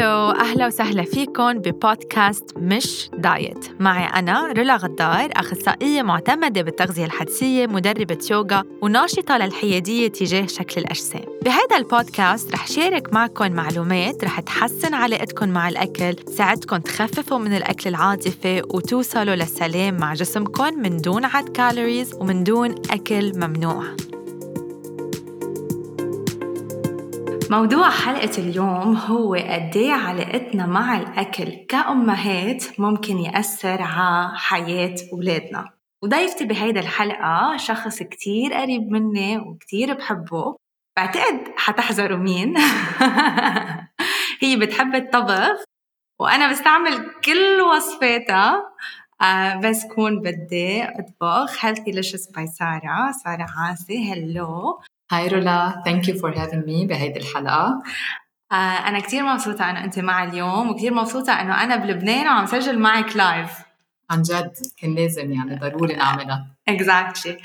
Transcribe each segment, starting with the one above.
hello أهلا وسهلا فيكم ببودكاست مش diet. معي أنا رولا غدار أخصائية معتمدة بالتغذية الحدسية مدربة يوغا وناشطة للحيادية تجاه شكل الأجسام. بهذا البودكاست رح شارك معكم معلومات رح تحسن علاقتكم مع الأكل تساعدكم تخففوا من الأكل العاطفي وتوصلوا للسلام مع جسمكم من دون عد calories ومن دون أكل ممنوع. موضوع حلقة اليوم هو قديه علاقتنا مع الأكل كأمهات ممكن يأثر على حياة أولادنا. وضيفتي بهيدا الحلقة شخص كتير قريب مني وكتير بحبه. بعتقد حتحزروا مين. هي بتحب الطبخ وأنا بستعمل كل وصفاتها. آه بس كون بدي أطبخ Healthylicious by Sara سارة عاصي hello hi رولا thank you for having me بهيدي الحلقة. آه أنا كتير مبسوطة إنه أنت معي اليوم وكتير مبسوطة إنه أنا بلبنان وعم سجل معك live عن جد كان لازم يعني ضروري نعملها. exactly.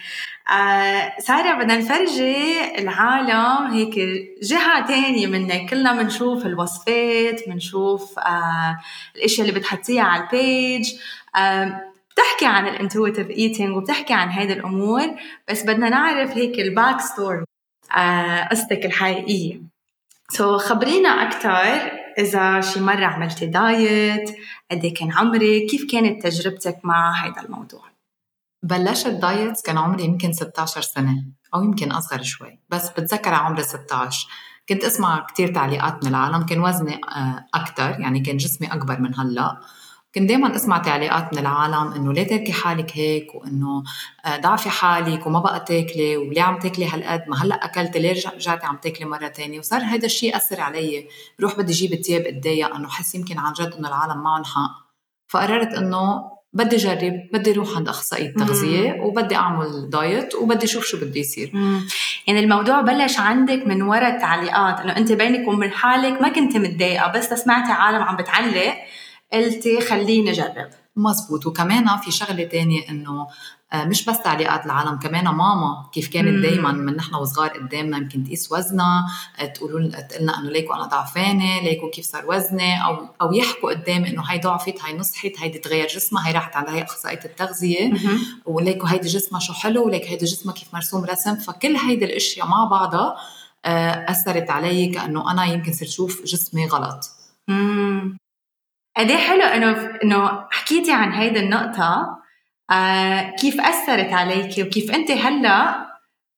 آه سارة بدنا نفرجي العالم هيك جهة تانية منك. كلنا بنشوف الوصفات بنشوف آه الأشياء اللي بتحطيها على ال page آه بتحكي عن ال intuitive eating وبتحكي عن هيدي الأمور بس بدنا نعرف هيك ال back story قصتك الحقيقية. so, خبرينا أكثر إذا شي مرة عملتي diet قد كان عمرك كيف كانت تجربتك مع هذا الموضوع؟ بلشت diet كان عمري يمكن 16 سنة أو يمكن أصغر شوي بس بتذكر عمري 16 كنت أسمع كتير تعليقات من العالم كان وزني أكثر يعني كان جسمي أكبر من هلأ. كنت دايما أسمع تعليقات من العالم إنه ليه تاركة حالك هيك وإنه آه، ضعفي حالك وما بقى تاكلي وليه عم تاكلي هالقد؟ ما هلأ أكلتي ليه رجعتي عم تاكلي مرة تانية؟ وصار هذا الشيء يأثر علي. بروح بدي أجيب الثياب اتضايق إنه حس يمكن عن جد إنه العالم معهم حق. فقررت إنه بدي اجرب بدي أروح عند اخصائي التغذيه وبدي أعمل دايت وبدي أشوف شو بده يصير. يعني الموضوع بلش عندك من وراء التعليقات إنه أنت بينك وبين حالك ما كنت متضايقة بس سمعتي عالم عم بتعلق. قلتي خليني اجرب مزبوط. وكمان في شغلة تانية إنه آه، مش بس تعليقات العالم كمان ماما كيف كانت دائما من نحن وصغار قدامنا يمكن تقيس وزنها آه، تقولوا لنا إنه ليكو أنا ضعفانة ليكو كيف صار وزني أو أو يحكوا قدامي إنه هي ضعفت هي نصحت هيدي تغير جسمها هي راحت على هي أخصائية التغذية وليكو هيدي جسمها شو حلو وليك هيدي جسمها كيف مرسوم رسم. فكل هيدي الأشياء مع بعضها آه، أثرت علي كأنه أنا يمكن صرت شوف جسمي غلط. قد إيه حلو إنه إنه حكيتي عن هيدي النقطة آه كيف أثرت عليكي وكيف أنت هلأ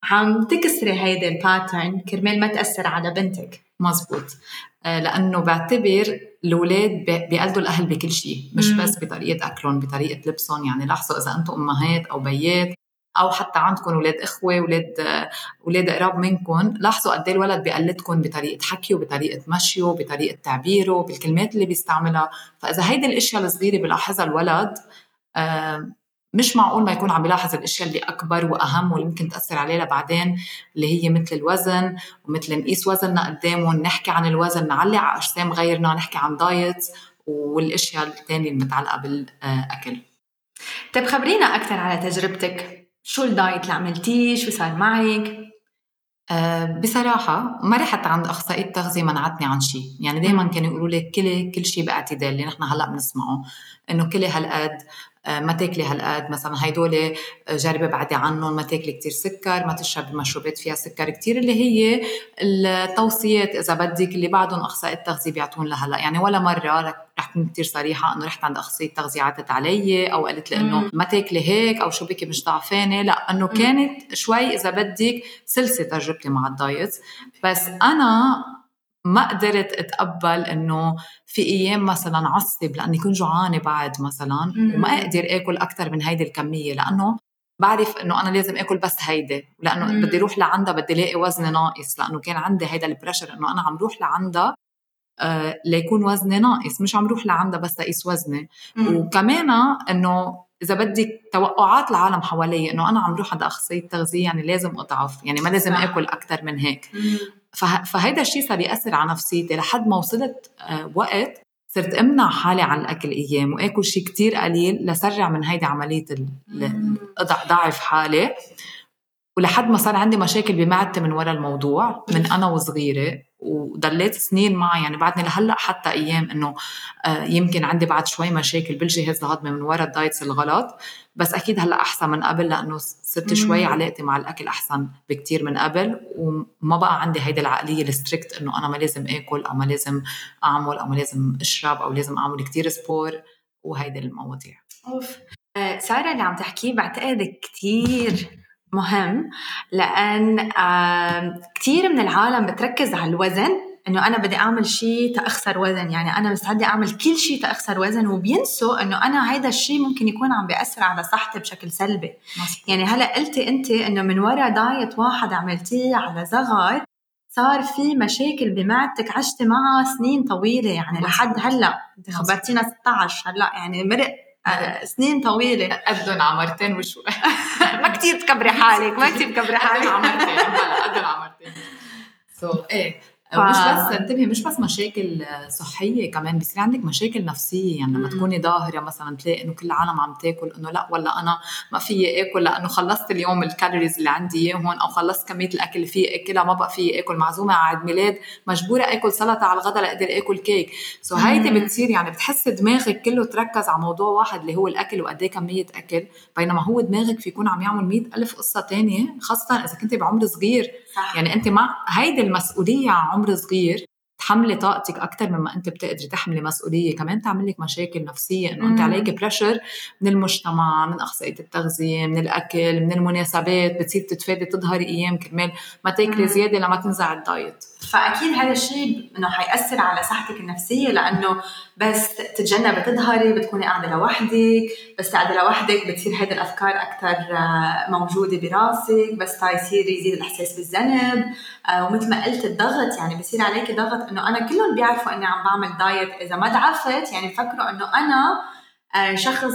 عم تكسري هيدي الباترن كرمال ما تأثر على بنتك مزبوط آه لأنه بعتبر الأولاد بيقلدوا الأهل بكل شيء مش مم. بس بطريقة أكلهم بطريقة لبسهم يعني لاحظوا إذا أنتم أمهات أو بيات أو حتى عندكم أولاد إخوة أولاد أولاد قراب منكم لاحظوا قد إيه الولد بيقلدكم بطريقة حكيه وبطريقة مشيه وبطريقة تعبيره بالكلمات اللي بيستعملها. فإذا هيدي الأشياء الصغيرة بيلاحظها الولد مش معقول ما يكون عم بيلاحظ الأشياء اللي أكبر وأهم واللي ممكن تأثر عليه لبعدين اللي هي مثل الوزن ومثل نقيس وزننا قدامهم نحكي عن الوزن نعلق على أجسام غيرنا نحكي عن دايت والأشياء الثانية المتعلقة بالأكل. طيب خبرينا أكثر على تجربتك. شو الدايت اللي عملتيه؟ شو صار معك؟ أه بصراحة ما رحت عند أخصائية التغذية منعتني عن شيء يعني دايما كانوا يقولوا لي كلي كل شيء بإعتدال اللي نحن هلأ بنسمعه إنه كلي هالقد ما تاكلي هالقد مثلا هيدول آه، جربي بعدي عنهم ما تاكلي كتير سكر ما تشربي مشروبات فيها سكر كتير اللي هي التوصيات إذا بدك اللي بعدهم أخصائي التغذية بيعطون لهلا يعني ولا مرة رح كون كتير صريحة إنه رحت عند أخصائية التغذية عدت علي أو قالت لي إنه ما تاكلي هيك أو شو بكي مش ضعفانة. لا إنه كانت شوي إذا بدك سلسة تجربتي مع الدايت. بس أنا ما قدرت أتقبل إنه في أيام مثلا عصب لاني كنت جوعانه بعد مثلا وما أقدر آكل أكثر من هيدي الكمية لأنه بعرف إنه أنا لازم آكل بس هيدي لأنه بدي أروح لعندها بدي الاقي وزني ناقص لأنه كان عندي هيدا البريشر إنه أنا عم روح لعندها آه ليكون وزني ناقص مش عم روح لعندها بس اقيس وزني. وكمان إنه إذا بدك توقعات العالم حوالي إنه أنا عم روح عند أخصائية تغذية يعني لازم أضعف يعني ما لازم آكل أكثر من هيك. فهيدا الشيء صار يأثر على نفسيتي. لحد ما وصلت آه، وقت صرت أمنع حالي عن الأكل أيام وأكل شيء كتير قليل لسرع من هيدي عملية ضعف حالي. ولحد ما صار عندي مشاكل بمعدتي من وراء الموضوع من أنا وصغيرة. وضليت سنين معي يعني بعدني لهلأ حتى أيام إنه آه، يمكن عندي بعد شوي مشاكل بالجهاز الهضمي من وراء ال diets الغلط. بس أكيد هلأ أحسن من قبل لأنه صرت شوي علاقتي مع الأكل أحسن بكتير من قبل. وما بقى عندي هيدي العقلية ال strict إنه أنا ما لازم آكل أو ما لازم أعمل أو ما لازم أشرب أو لازم أعمل كتير سبور وهيدي المواضيع. أوف. آه، سارة اللي عم تحكيه بعتقد كتير. مهم لأن كثير من العالم بتركز على الوزن إنه أنا بدي أعمل شيء تأخسر وزن. يعني أنا مستعدة أعمل كل شيء تأخسر وزن وبينسوا إنه أنا هيدا الشيء ممكن يكون عم بيأثر على صحتي بشكل سلبي. مصر. يعني هلأ قلتي انت إنه من وراء دايت واحد عملتيه على صغر صار في مشاكل بمعدتك عشتي معها سنين طويلة. يعني لحد هلأ خبرتينا 16 هلأ يعني مرق سنين طويلة. قدهم عمرتين وشوي ما كثير تكبري حالك ما كثير تكبري حالك. عمرتين هلا قدهم عمرتين. so إيه. ومش بس انتبهي مش بس مشاكل صحية كمان بصير عندك مشاكل نفسية. يعني لما تكوني ضاهرة مثلا تلاقي إنه كل العالم عم تاكل إنه لأ ولا أنا ما في آكل لأنه خلصت اليوم ال calories اللي عندي إياهم أو خلصت كمية الأكل اللي في آكلها ما بقى في آكل. معزومة على عيد ميلاد مجبورة آكل سلطة على الغداء لأقدر آكل كيك. so هيدي بتصير يعني بتحس دماغك كله تركز على موضوع واحد اللي هو الأكل وقد إيه كمية أكل. بينما هو دماغك في يكون عم يعمل مئة ألف قصة تانية خاصة إذا كنت بعمر صغير. صح. يعني أنت مع هيدي المسؤولية على عمر صغير تحملي طاقتك أكثر مما أنت بتقدري تحملي مسؤولية. كمان تعمل لك مشاكل نفسيه انه انت عليك pressure من المجتمع من أخصائية التغذية من الأكل من المناسبات. بتصير تتفادي تضهري أيام كرمال. ما تاكلي زيادة لما تنزع الـ diet. فأكيد هذا الشيء إنه حيأثر على صحتك النفسية لأنه بس تتجنبي تظهري بتكوني قاعدة لوحدك بس قاعدة لوحدك بتصير هذه الأفكار أكثر آه، موجودة براسك بس يصير يزيد الإحساس بالذنب. آه، ومثل ما قلت الضغط يعني بصير عليك ضغط إنه أنا كلهم بيعرفوا إني عم بعمل diet إذا ما ضعفت يعني بفكروا إنه أنا آه، شخص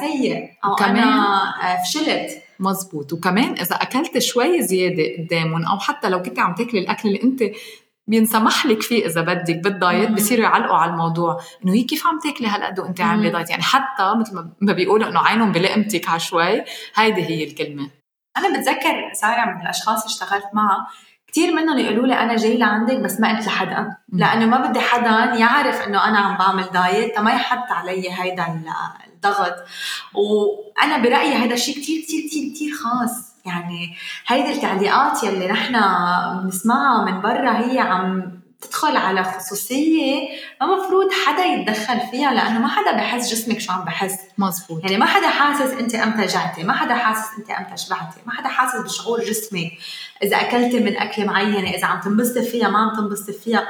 سيء أو كمان أنا فشلت. مزبوط وكمان إذا أكلت شوي زيادة قدامهم أو حتى لو كنت عم تاكلي الأكل اللي أنت بينسمح لك فيه إذا بدك بال diet بصيروا يعلقوا على الموضوع. إنه هي كيف عم تاكلي هالقد وأنت عاملة diet؟ يعني حتى مثل ما بيقولوا إنه عينهم بلقمتك على شوي هيدي هي الكلمة. أنا بتذكر سارة من الأشخاص اللي اشتغلت معها كثير منهم يقولوا لي أنا جاي لعندك بس ما قلت لحدا. لأنه ما بدي حدا يعرف إنه أنا عم بعمل diet ما يحط علي هيدا الضغط. وأنا برأيي هذا الشيء كثير كثير كثير كثير خاص. يعني هيدي التعليقات يلي نحن بنسمعها من برا هي عم تدخل على خصوصية. ما مفروض حدا يتدخل فيها لأنه ما حدا بحس جسمك شو عم بحس. مزبوط. يعني ما حدا حاسس أنت أمتى جعتي ما حدا حاسس أنت أمتى شبعتي ما حدا حاسس بشعور جسمك. إذا أكلتي من أكلة معينة إذا عم تنبسطي فيها ما عم تنبسطي فيها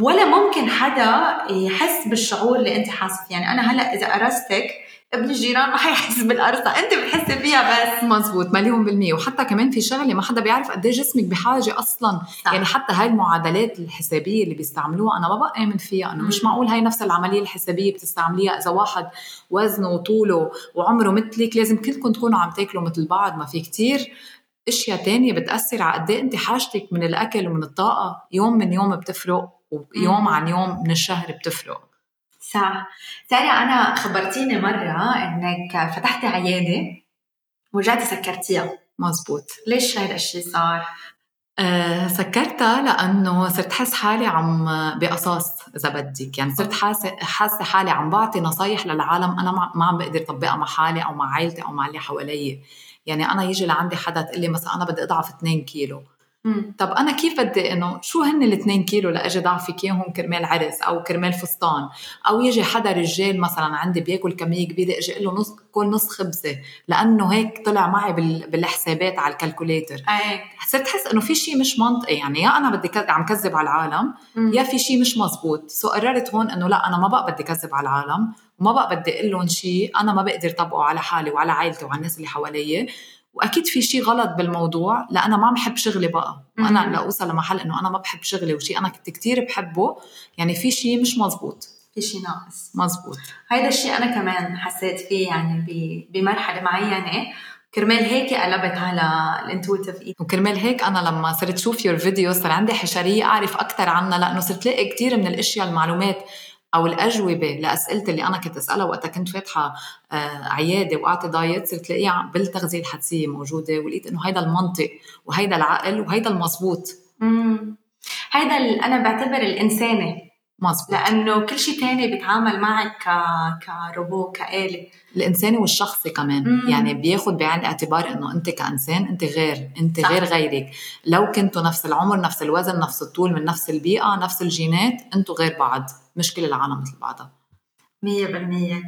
ولا ممكن حدا يحس بالشعور اللي أنت حاسة فيه. يعني أنا هلأ إذا قرصتك ابن الجيران ما حيحس بالقرصة. أنت بتحسي فيها بس. مزبوط مليون بالمية. وحتى كمان في شغلة ما حدا بيعرف قد جسمك بحاجة أصلا. صح. يعني حتى هاي المعادلات الحسابية اللي بيستعملوها أنا ما بقى آمن فيها. انه مش معقول هاي نفس العملية الحسابية بتستعمليها إذا واحد وزنه وطوله وعمره مثلك لازم كلكم تكونوا عم تاكلوا مثل بعض. ما في كتير أشياء تانية بتأثر على قد إيه أنت حاجتك من الأكل ومن الطاقة. يوم من يوم بتفرق ويوم عن يوم من الشهر بتفرق. صح سارة أنا خبرتيني مرة إنك فتحتي عيادة ورجعتي سكرتيها. مزبوط. ليش هذا الشيء صار؟ أه سكرتها لأنه صرت حس حالي عم بقصاص إذا بدك. يعني صرت حاسة حاسة حالي عم بعطي نصايح للعالم. أنا ما عم بقدر اطبقها مع حالي أو مع عائلتي أو مع اللي حوالي يعني أنا يجي لعندي حدا تقول لي مثلا أنا بدي أضعف 2 كيلو. مم. طب أنا كيف بدي إنه شو هن ال 2 كيلو لاجي ضعفك اياهم كرمال عرس أو كرمال فستان؟ أو يجي حدا رجال مثلا عندي بياكل كمية كبيرة أجي أقول له نص كل نص خبزة لأنه هيك طلع معي بالحسابات على ال calculator. صرت أحس إنه في شيء مش منطقي يعني يا أنا بدي عم كذب على العالم مم. يا في شيء مش مزبوط. so قررت هون إنه لا أنا ما بقى بدي كذب على العالم وما بقى بدي أقول لهم شيء أنا ما بقدر طبقه على حالي وعلى عائلتي وعلى الناس اللي حوالي وأكيد في شيء غلط بالموضوع لأنا ما بحب شغلي بقى. وأنا لاوصل لمحل إنه أنا ما بحب شغلي وشيء أنا كنت كثير بحبه. يعني في شيء مش مزبوط. في شيء ناقص. مزبوط. هيدا الشيء أنا كمان حسيت فيه يعني بمرحلة معينة. كرمال هيك قلبت على ال intuitive eating وكرمال هيك أنا لما صرت شوف your video صار عندي حشرية أعرف أكثر عنها لأنه صرت لاقي كثير من الأشياء المعلومات أو الأجوبة لاسئلتي اللي أنا كنت أسألها وقتها كنت فاتحة آه، عيادة واعطي diet صرت لاقيها بالتغذية الحدسية موجودة ولقيت إنه هيدا المنطق وهيدا العقل وهيدا المزبوط هيدا أنا بعتبر الإنسانة مزبوط لأنه كل شيء تاني بيتعامل معك ك كروبوت كآلة. الانساني والشخصي كمان. مم. يعني بياخد بعين الاعتبار إنه أنت كإنسان أنت غير أنت صح. غير غيرك. لو كنتوا نفس العمر نفس الوزن نفس الطول من نفس البيئة نفس الجينات أنتوا غير بعض. مش كل العالم مثل بعضها. مية بالمية.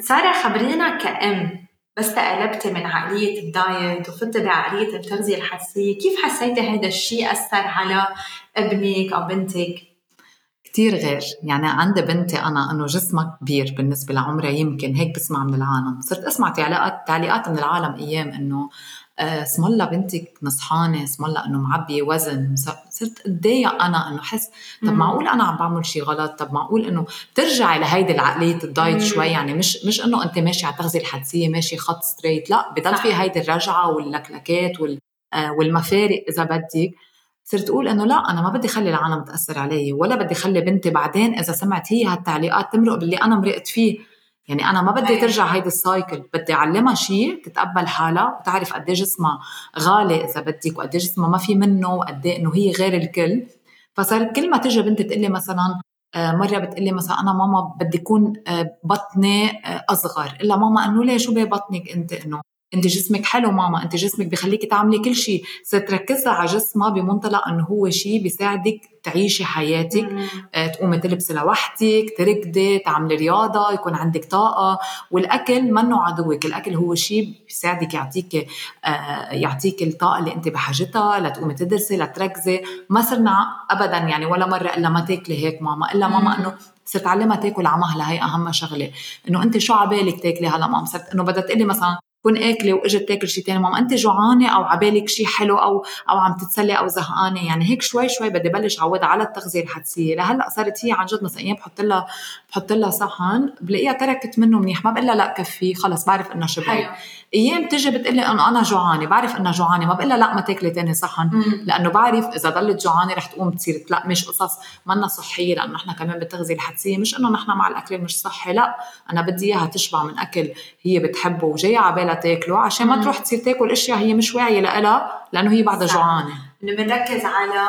سارة خبرينا كأم بس تقلبتي من عقلية الدايت وفتي بعقلية التغذية الحسية. كيف حسيتي هذا الشيء أثر على ابنك أو بنتك؟ كتير غير. يعني عندي بنتي أنا أنه جسمها كبير بالنسبة لعمرها يمكن هيك بسمع من العالم. صرت أسمع تعليقات تعليقات من العالم أيام أنه آه، اسم الله بنتك نصحانة اسم الله إنه معبية وزن. صرت اتضايق أنا إنه حس طب معقول أنا عم بعمل شيء غلط؟ طب معقول إنه ترجعي لهيدي العقلية ال diet شوي؟ يعني مش مش إنه أنت ماشي على التغذيه الحدسية ماشي خط straight لا بضل في هيدي الرجعة واللكلكات وال آه، والمفارق إذا بدك. صرت أقول إنه لا أنا ما بدي اخلي العالم تأثر علي ولا بدي اخلي بنتي بعدين إذا سمعت هي هالتعليقات تمرق باللي أنا مرقت فيه. يعني أنا ما بدي ترجع هيدي السايكل بدي أعلمها شيء تتقبل حالها وتعرف قد جسمها غالي إذا بدك وقد جسمها ما في منه وقد إنه هي غير الكل. فصارت كل ما تجي بنتي تقول لي مثلا آه، مرة بتقلي مثلا أنا ماما بدي يكون آه، بطني آه، أصغر. إلا ماما إنه ليه شو ببطنك أنت إنه؟ انت جسمك حلو ماما انت جسمك بخليكي تعملي كل شيء. ستركزها على جسمها بمنطلق انه هو شيء بيساعدك تعيشي حياتك. آه تقومي تلبسي لوحدك تركضي تعملي رياضة يكون عندك طاقة. والأكل منه عدوك الأكل هو شيء بيساعدك يعطيك آه يعطيك الطاقة اللي انت بحاجتها. لتقومي تدرسي لتركزي ما صرنا ابدا يعني ولا مرة إلا ما تاكلي هيك ماما. إلا ماما إنه صرت علمها تاكل على مهلها هي أهم شغلة. إنه أنت شو عبالك تاكلي هلا ماما؟ صرت إنه بدها تقلي مثلا كون آكلة وإجت تاكل شيء ثاني ماما انت جوعانة أو عبالك شيء حلو أو أو عم تتسلي أو زهقانة؟ يعني هيك شوي شوي بدي بلش اعودها على التغذية الحدسيه لهلأ صارت هي عن جد مثلا أيام بحط لها بحط لها صحن بلاقيها تركت منه منيح. ما بقول لها لا كفي خلص بعرف إنها شبعت أيام بتجي بتقول لي إنه أنا جوعانة بعرف إنها جوعانة. ما بقول لها لا ما تاكلي ثاني صحن. لأنه بعرف إذا ضلت جوعانة رح تقوم تصير. لا مش قصص منا صحية لأنه نحن كمان بالتغذية الحدسيه مش إنه نحن مع الأكل مش صحي لا. أنا بدي إياها تشبع من أكل هي بتحبه وجاية على بالها تاكله عشان ما تروح تصير تاكل إشياء هي مش واعية لها لأنه هي بعدها جوعانة. إنه بنركز على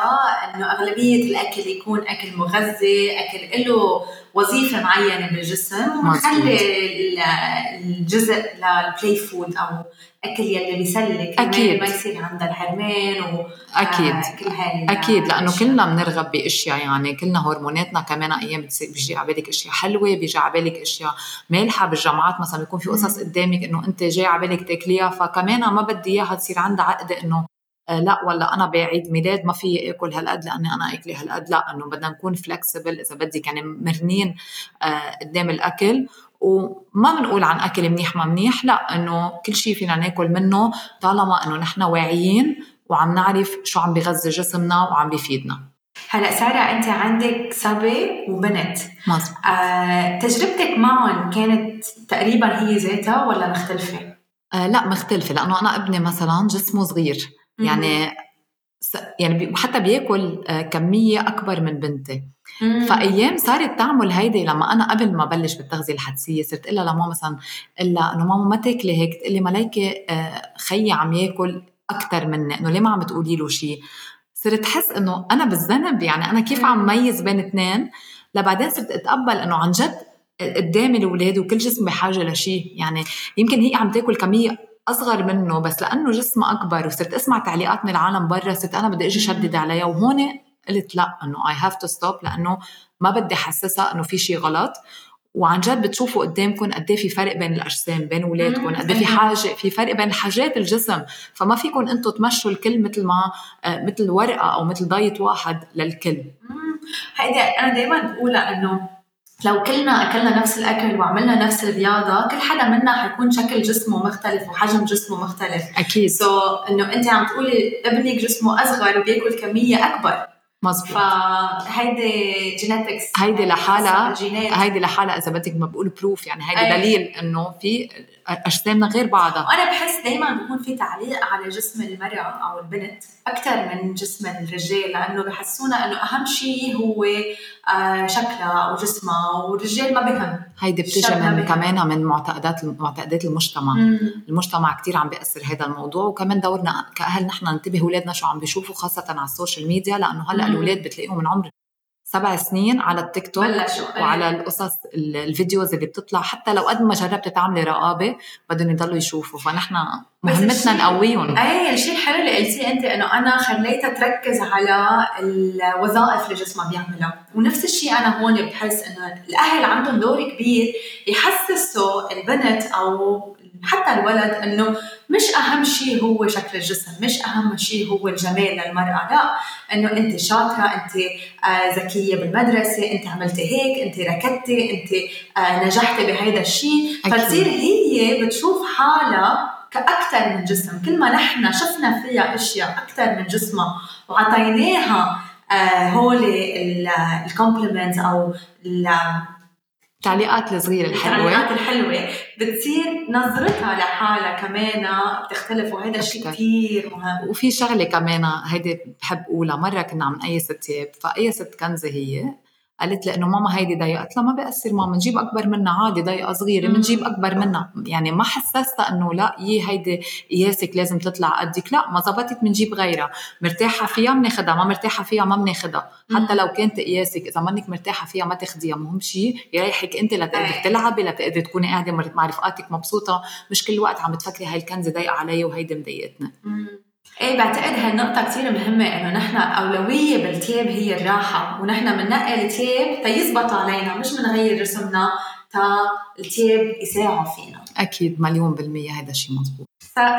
إنه أغلبية الأكل يكون أكل مغذي أكل له وظيفة معينة بالجسم. ونخلي الجزء لل play food أو أكل يلي بيسلك أكيد. ما يصير عندها الحرمان و أكيد. آه كل هاي أكيد. لأنه كلنا بنرغب بأشياء يعني. كلنا هرموناتنا كمان أيام بتصير بيجي على بالك أشياء حلوة بيجي على بالك أشياء مالحة بالجامعات. مثلا بيكون في قصص قدامك إنه أنت جاي على بالك تاكليها فكمان ما بدي إياها تصير عندها عقده إنه لا ولا أنا بعيد ميلاد ما في آكل هالقد لأني أنا أكلي هالقد لا إنه بدنا نكون فلكسبل إذا بدك يعني مرنين آه، قدام الأكل. وما بنقول عن أكل منيح ما منيح لا إنه كل شيء فينا ناكل منه طالما إنه نحن واعيين وعم نعرف شو عم بغذي جسمنا وعم بيفيدنا هلا سارة أنت عندك صبي وبنت. مظبوط. آه، تجربتك معهم كانت تقريبا هي ذاتها ولا مختلفة؟ آه لا مختلفة لأنه أنا ابني مثلا جسمه صغير. يعني يعني حتى بياكل آه، كمية أكبر من بنتي. فأيام صارت تعمل هيدي لما أنا قبل ما بلش بالتغذية الحدسية صرت أقول لها لماما مثلا إلا إنه ماما ما تاكلي هيك تقول لي ملايكة آه، خيي عم ياكل أكثر مني إنه ليه ما عم تقولي له شيء صرت احس إنه أنا بالذنب يعني أنا كيف عم ميز بين اثنين؟ لبعدين صرت أتقبل إنه عن جد قدامي الاولاد وكل جسم بحاجه لشيء يعني يمكن هي عم تاكل كمية أصغر منه بس لأنه جسمه أكبر وصرت أسمع تعليقات من العالم برا صرت أنا بدي إجي شدد عليها. وهون قلت لا إنه I have to stop لأنه ما بدي أحسسها إنه في شيء غلط. وعن جد بتشوفوا قدامكم قد إيه في فرق بين الأجسام بين اولادكم قد إيه في حاجة في فرق بين حاجات الجسم. فما فيكم أنتم تمشوا الكل مثل ما آه، مثل ورقة أو مثل diet واحد للكل. هيدي أنا دائما بقولها إنه لو كلنا أكلنا نفس الأكل وعملنا نفس الرياضة كل حدا منا حيكون شكل جسمه مختلف وحجم جسمه مختلف. أكيد. so, إنه أنت عم تقولي ابنك جسمه أصغر وبياكل كمية أكبر. مزبوط فهيدي genetics هيدي لحالها هيدي لحالها إذا بدك ما بقول proof يعني هيدي أيه. دليل إنه في أجسامنا غير بعضها. وأنا بحس دائما بيكون في تعليق على جسم المرأة أو البنت أكثر من جسم الرجال لأنه بحسونا إنه أهم شيء هو آه، شكلها أو جسمها والرجال ما بهم هيدي بتجي من كمان من معتقدات معتقدات المجتمع. مم. المجتمع كثير عم بيأثر هذا الموضوع وكمان دورنا كأهل نحن ننتبه اولادنا شو عم بيشوفوا خاصة على ال social media لأنه هلأ الاولاد بتلاقيهم من عمر سبع سنين على التيك توك وعلى القصص ال videos اللي بتطلع. حتى لو قد ما جربت تعملي رقابة بدهم يضلوا يشوفوا. فنحن مهمتنا نقويهم. أي الشيء الحلو اللي قلتيه أنت إنه أنا خليتها تركز على الوظائف اللي جسمها بيعملها. ونفس الشيء أنا هون بحس إنه الأهل عندهم دور كبير يحسسوا البنت أو حتى الولد إنه مش أهم شيء هو شكل الجسم مش أهم شيء هو الجمال للمرأة لا. إنه أنت شاطرة أنت آه ذكية بالمدرسة أنت عملتي هيك أنت ركضتي أنت آه نجحتي بهذا الشيء. فتصير هي بتشوف حالها كأكثر من جسم. كل ما نحن شفنا فيها أشياء أكثر من جسمها وعطيناها آه هول ال compliments أو التعليقات الصغيرة الحلوة. التعليقات الحلوة. بتصير نظرتها لحالها كمان بتختلف وهذا شيء كثير مهم. وفي شغلة كمان هيدي بحب أقولها. مرة كنا عم أي ست تياب فأي ست كنزة هي قالت لي إنه ماما هيدي ضيقه قلت لها ما بيأثر ماما نجيب أكبر منها عادي ضيقه صغيرة بنجيب أكبر منها. يعني ما حسستها إنه لا يي هيدي قياسك لازم تطلع قدك. لا ما زبطت بنجيب غيرها. مرتاحة فيها بناخذها ما مرتاحة فيها ما بناخذها حتى لو كانت قياسك إذا مانك مرتاحة فيها ما تاخذيها مهم شيء يريحك أنت لتقدري تلعبي لتقدري تكوني قاعدة مع رفقاتك مبسوطة. مش كل وقت عم تفكري هاي الكنزة ضيقه علي وهيدي مضايقتنا إيه بعتقد هالنقطة كثير مهمة إنه نحن أولوية بالتياب هي الراحة ونحن بننقي التياب تيزبط علينا مش بنغير جسمنا تا التياب يساعد فينا. أكيد مليون بالمية هذا الشيء مزبوط.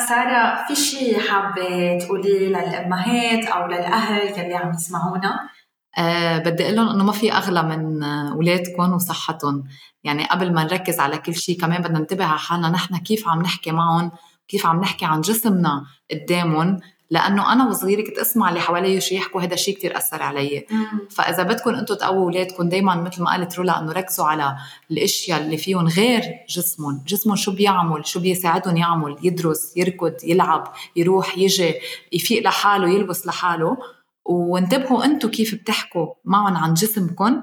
سارة في شيء حابة تقولي للأمهات أو للأهل يلي عم يسمعونا؟ أه بدي أقول لهم إنه ما في أغلى من أولادكم وصحتهم. يعني قبل ما نركز على كل شيء كمان بدنا ننتبه على حالنا نحن كيف عم نحكي معهم كيف عم نحكي عن جسمنا قدامهم لأنه أنا وصغيرة كنت أسمع اللي حوالي شو يحكوا هذا الشيء كثير أثر علي. فإذا بدكم أنتم تقووا اولادكم دائما مثل ما قالت رولا إنه ركزوا على الأشياء اللي فيهم غير جسمهم. جسمهم شو بيعمل شو بيساعدهم يعمل يدرس يركض يلعب يروح يجي يفيق لحاله يلبس لحاله. وانتبهوا أنتم كيف بتحكوا معهم عن جسمكم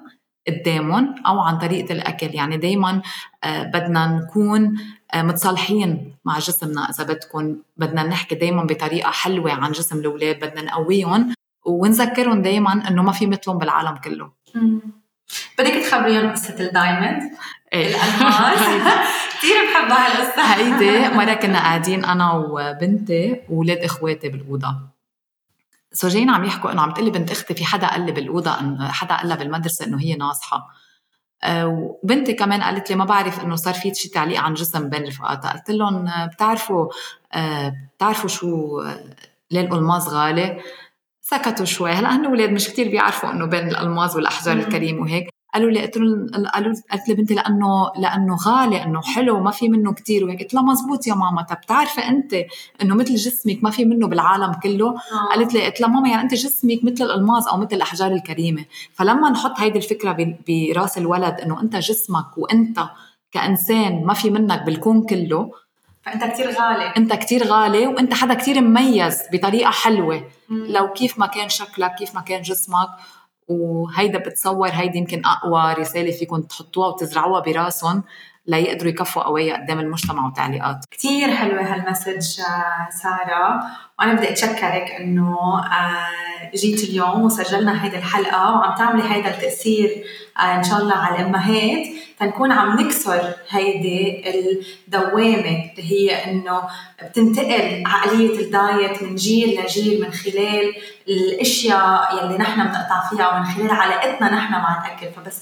قدامهم أو عن طريقة الأكل. يعني دائما آه، بدنا نكون آه، متصالحين مع جسمنا. إذا بدكم بدنا نحكي دائما بطريقة حلوة عن جسم الأولاد بدنا نقويهم ونذكرهم دائما إنه ما في مثلهم بالعالم كله. بدك تخبريهم قصة ال diamond؟ إيه. الألماس. كثير بحب هالقصه هيدي مرة كنا قاعدين أنا وبنتي واولاد إخواتي بالأوضة. so جايين عم يحكوا إنه عم تقلي بنت أختي في حدا قال لي بالأوضة انه حدا قال لها بالمدرسة إنه هي ناصحة. آه، وبنتي كمان قالت لي ما بعرف إنه صار في شيء تعليق عن جسم بين رفقاتها قلت لهم آه، بتعرفوا آه، بتعرفوا شو ليه الألماس غالي؟ سكتوا شوي. هلأ هن أولاد مش كتير بيعرفوا إنه بين الألماس والأحجار الكريمه وهيك. قالوا لي قلت لهم قالوا قلت لبنتي لأنه لأنه غالي انه حلو ما في منه كتير. وهيك قلت لها مزبوط يا ماما. طب بتعرفي أنت إنه مثل جسمك ما في منه بالعالم كله؟ آه. قالت لي قلت لها ماما يعني أنت جسمك مثل الألماس أو مثل الأحجار الكريمة. فلما نحط هيدي الفكرة براس الولد إنه أنت جسمك وأنت كإنسان ما في منك بالكون كله فأنت كثير غالي. أنت كثير غالي وأنت حدا كثير مميز بطريقة حلوة. مم. لو كيف ما كان شكلك كيف ما كان جسمك وهيدا بتصور هيدي يمكن أقوى رسالة فيكم تحطوها وتزرعوها براسهم ليقدروا يكفوا قوية قدام المجتمع وتعليقات. كثير حلوة هالمسج آه، سارة. وأنا بدي أتشكرك إنه آه، جيت اليوم وسجلنا هيدي الحلقة وعم تعملي هيدا التأثير آه، إن شاء الله على الأمهات تنكون عم نكسر هيدي الدوامة اللي هي إنه بتنتقل عقلية الدايت من جيل لجيل من خلال الأشياء يلي نحن بنقطع فيها ومن خلال علاقتنا نحن مع الأكل. فبس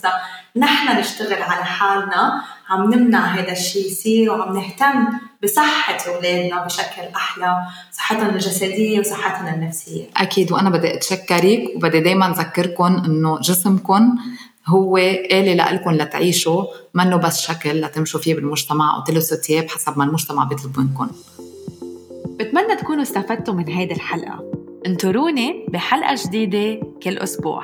نحن نشتغل على حالنا عم نمنع هذا الشيء يصير وعم نهتم بصحة أولادنا بشكل أحلى صحتهم الجسدية وصحتهم النفسية. أكيد وأنا بدي أتشكرك وبدي دايما أذكركم إنه جسمكم هو آلة لإلكم لتعيشوا منه بس شكل لتمشوا فيه بالمجتمع أو تلبسوا ثياب حسب ما المجتمع بيطلب منكم بتمنى تكونوا استفدتوا من هيدي الحلقة. انطروني بحلقة جديدة كل أسبوع.